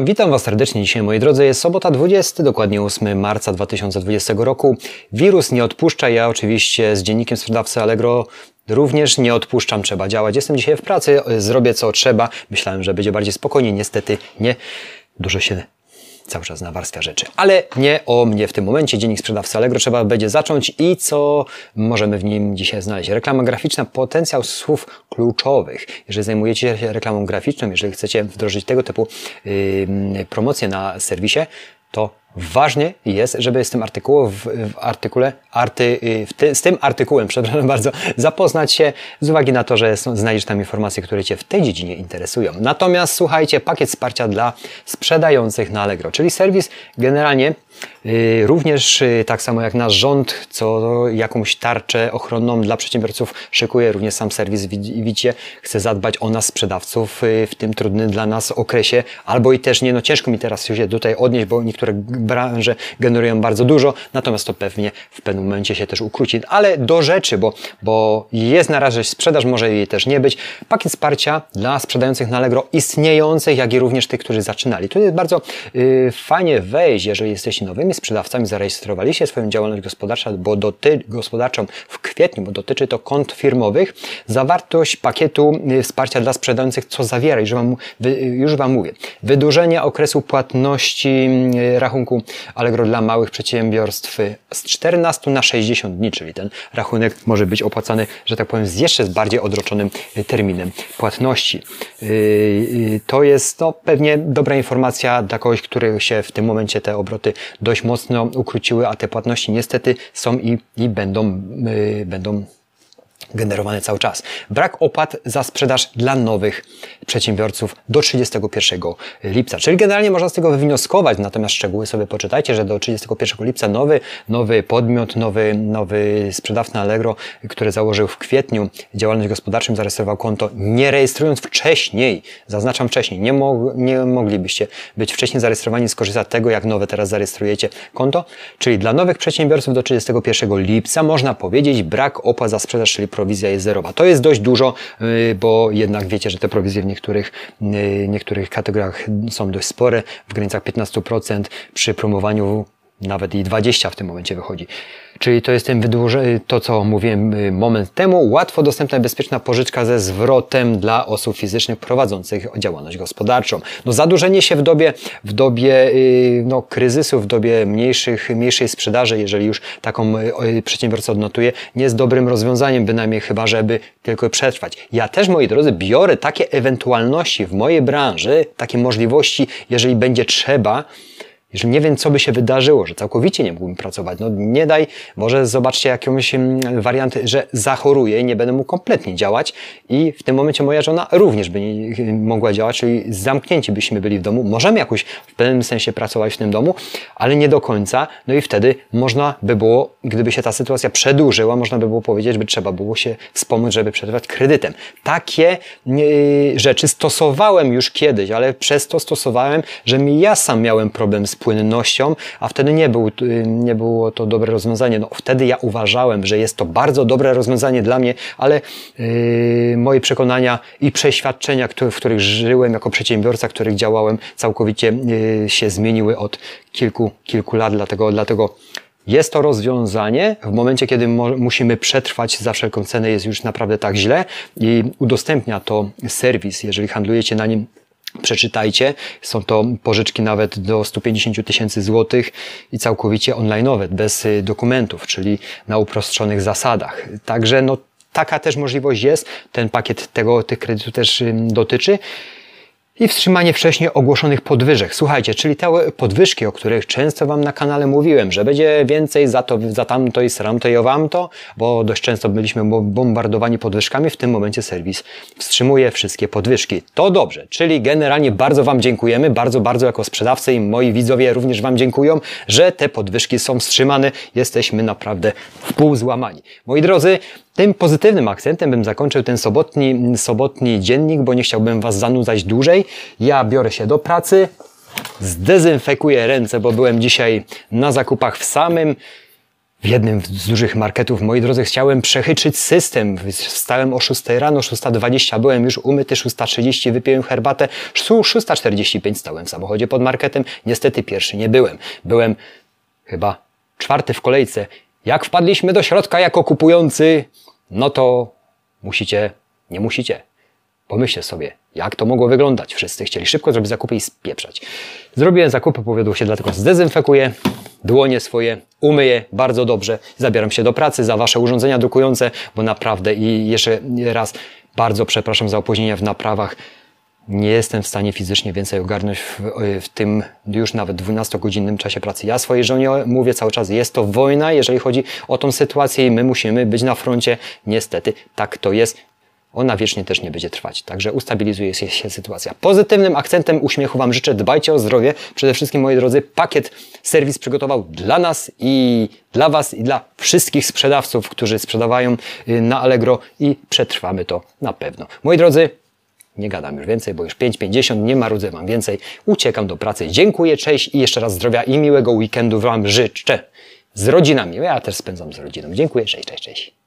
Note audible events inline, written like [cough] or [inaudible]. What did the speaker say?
Witam, Was serdecznie dzisiaj, moi drodzy. Jest sobota 20, dokładnie 8 marca 2020 roku. Wirus nie odpuszcza. Ja oczywiście z dziennikiem sprzedawcy Allegro również nie odpuszczam. Trzeba działać. Jestem dzisiaj w pracy, zrobię co trzeba. Myślałem, że będzie bardziej spokojnie. Niestety nie. Dużo się cały czas nawarstwia rzeczy. Ale nie o mnie w tym momencie. Dziennik sprzedawcy Allegro trzeba będzie zacząć i co możemy w nim dzisiaj znaleźć. Reklama graficzna, potencjał słów kluczowych. Jeżeli zajmujecie się reklamą graficzną, jeżeli chcecie wdrożyć tego typu yy, promocje na serwisie, to Ważne jest, żeby z tym artykułem, w, w artykule, arty, y, w ty, z tym artykułem, [laughs] przepraszam bardzo, zapoznać się z uwagi na to, że są, znajdziesz tam informacje, które Cię w tej dziedzinie interesują. Natomiast słuchajcie, pakiet wsparcia dla sprzedających na Allegro, czyli serwis generalnie y, również y, tak samo jak nasz rząd, co jakąś tarczę ochronną dla przedsiębiorców szykuje, również sam serwis widzicie, chce zadbać o nas sprzedawców w tym trudnym dla nas okresie, albo i też nie, no ciężko mi teraz się tutaj odnieść, bo niektóre branże generują bardzo dużo, natomiast to pewnie w pewnym momencie się też ukróci. Ale do rzeczy, bo, bo jest na razie sprzedaż, może jej też nie być. Pakiet wsparcia dla sprzedających na Allegro istniejących, jak i również tych, którzy zaczynali. Tu jest bardzo yy, fajnie wejść, jeżeli jesteście nowymi sprzedawcami, zarejestrowaliście swoją działalność gospodarczą, bo doty, gospodarczą w kwietniu, bo dotyczy to kont firmowych. Zawartość pakietu yy, wsparcia dla sprzedających, co zawiera, już Wam, już wam mówię. Wydłużenie okresu płatności yy, rachunku rachunku Allegro dla małych przedsiębiorstw z 14 na 60 dni, czyli ten rachunek może być opłacany, że tak powiem, z jeszcze bardziej odroczonym terminem płatności. Yy, yy, to jest no, pewnie dobra informacja dla kogoś, który się w tym momencie te obroty dość mocno ukróciły, a te płatności niestety są i, i będą, będą generowane cały czas. Brak opłat za sprzedaż dla nowych przedsiębiorców do 31 lipca. Czyli generalnie można z tego wywnioskować, natomiast szczegóły sobie poczytajcie, że do 31 lipca nowy, nowy podmiot, nowy, nowy sprzedawca Allegro, który założył w kwietniu działalność gospodarczą, zarejestrował konto, nie rejestrując wcześniej, zaznaczam wcześniej, nie, mo nie moglibyście być wcześniej zarejestrowani, skorzystać z tego, jak nowe teraz zarejestrujecie konto. Czyli dla nowych przedsiębiorców do 31 lipca można powiedzieć brak opłat za sprzedaż, czyli prowizja jest zerowa. To jest dość dużo, y, bo jednak wiecie, że te prowizje w niektórych, y, niektórych kategoriach są dość spore, w granicach 15%, przy promowaniu nawet i 20 w tym momencie wychodzi. Czyli to jest ten wydłużenie, to co mówiłem y, moment temu, łatwo dostępna bezpieczna pożyczka ze zwrotem dla osób fizycznych prowadzących działalność gospodarczą. No zadłużenie się w dobie, w dobie y, no, kryzysu, w dobie mniejszych, mniejszej sprzedaży, jeżeli już taką y, przedsiębiorca odnotuje, nie jest dobrym rozwiązaniem, bynajmniej chyba, żeby tylko przetrwać. Ja też, moi drodzy, biorę takie ewentualności w mojej branży, takie możliwości, jeżeli będzie trzeba, jeżeli nie wiem, co by się wydarzyło, że całkowicie nie mógłbym pracować, no nie daj, może zobaczcie jakąś wariant, że zachoruję i nie będę mógł kompletnie działać i w tym momencie moja żona również by nie mogła działać, czyli zamknięci byśmy byli w domu. Możemy jakoś w pewnym sensie pracować w tym domu, ale nie do końca. No i wtedy można by było, gdyby się ta sytuacja przedłużyła, można by było powiedzieć, by trzeba było się wspomóc, żeby przetrwać kredytem. Takie rzeczy stosowałem już kiedyś, ale przez to stosowałem, że mi ja sam miałem problem z płynnością, a wtedy nie, był, nie było to dobre rozwiązanie. No, wtedy ja uważałem, że jest to bardzo dobre rozwiązanie dla mnie, ale yy, moje przekonania i przeświadczenia, w których żyłem jako przedsiębiorca, w których działałem, całkowicie yy, się zmieniły od kilku, kilku lat, dlatego, dlatego jest to rozwiązanie. W momencie, kiedy musimy przetrwać za wszelką cenę, jest już naprawdę tak źle i udostępnia to serwis, jeżeli handlujecie na nim Przeczytajcie, są to pożyczki nawet do 150 tysięcy złotych i całkowicie online'owe, bez y, dokumentów, czyli na uproszczonych zasadach. Także no, taka też możliwość jest. Ten pakiet tego, tych kredytów też dotyczy i wstrzymanie wcześniej ogłoszonych podwyżek. Słuchajcie, czyli te podwyżki, o których często Wam na kanale mówiłem, że będzie więcej za to, za tamto i sramto i owamto, bo dość często byliśmy bombardowani podwyżkami, w tym momencie serwis wstrzymuje wszystkie podwyżki. To dobrze, czyli generalnie bardzo Wam dziękujemy, bardzo, bardzo jako sprzedawcy i moi widzowie również Wam dziękują, że te podwyżki są wstrzymane. Jesteśmy naprawdę w pół złamani. Moi drodzy, tym pozytywnym akcentem bym zakończył ten sobotni, sobotni dziennik, bo nie chciałbym Was zanudzać dłużej. Ja biorę się do pracy, zdezynfekuję ręce, bo byłem dzisiaj na zakupach w samym w jednym z dużych marketów, moi drodzy, chciałem przechyczyć system. Wstałem o 6 rano, 6.20 byłem już umyty, 6.30 wypiłem herbatę, 6.45 stałem w samochodzie pod marketem. Niestety pierwszy nie byłem. Byłem chyba czwarty w kolejce. Jak wpadliśmy do środka jako kupujący, no to musicie, nie musicie. Pomyślcie sobie, jak to mogło wyglądać. Wszyscy chcieli szybko zrobić zakupy i spieprzać. Zrobiłem zakupy, powiodło się, dlatego zdezynfekuję dłonie swoje, umyję bardzo dobrze, zabieram się do pracy za Wasze urządzenia drukujące, bo naprawdę i jeszcze raz bardzo przepraszam za opóźnienia w naprawach. Nie jestem w stanie fizycznie więcej ogarnąć w, w tym już nawet 12-godzinnym czasie pracy. Ja swojej żonie mówię cały czas, jest to wojna, jeżeli chodzi o tą sytuację i my musimy być na froncie. Niestety tak to jest ona wiecznie też nie będzie trwać. Także ustabilizuje się sytuacja. Pozytywnym akcentem uśmiechu Wam życzę. Dbajcie o zdrowie. Przede wszystkim, moi drodzy, pakiet serwis przygotował dla nas i dla Was i dla wszystkich sprzedawców, którzy sprzedawają y, na Allegro i przetrwamy to na pewno. Moi drodzy, nie gadam już więcej, bo już 5.50, nie marudzę Wam więcej. Uciekam do pracy. Dziękuję, cześć i jeszcze raz zdrowia i miłego weekendu Wam życzę. Z rodzinami. Ja też spędzam z rodziną. Dziękuję, cześć, cześć, cześć.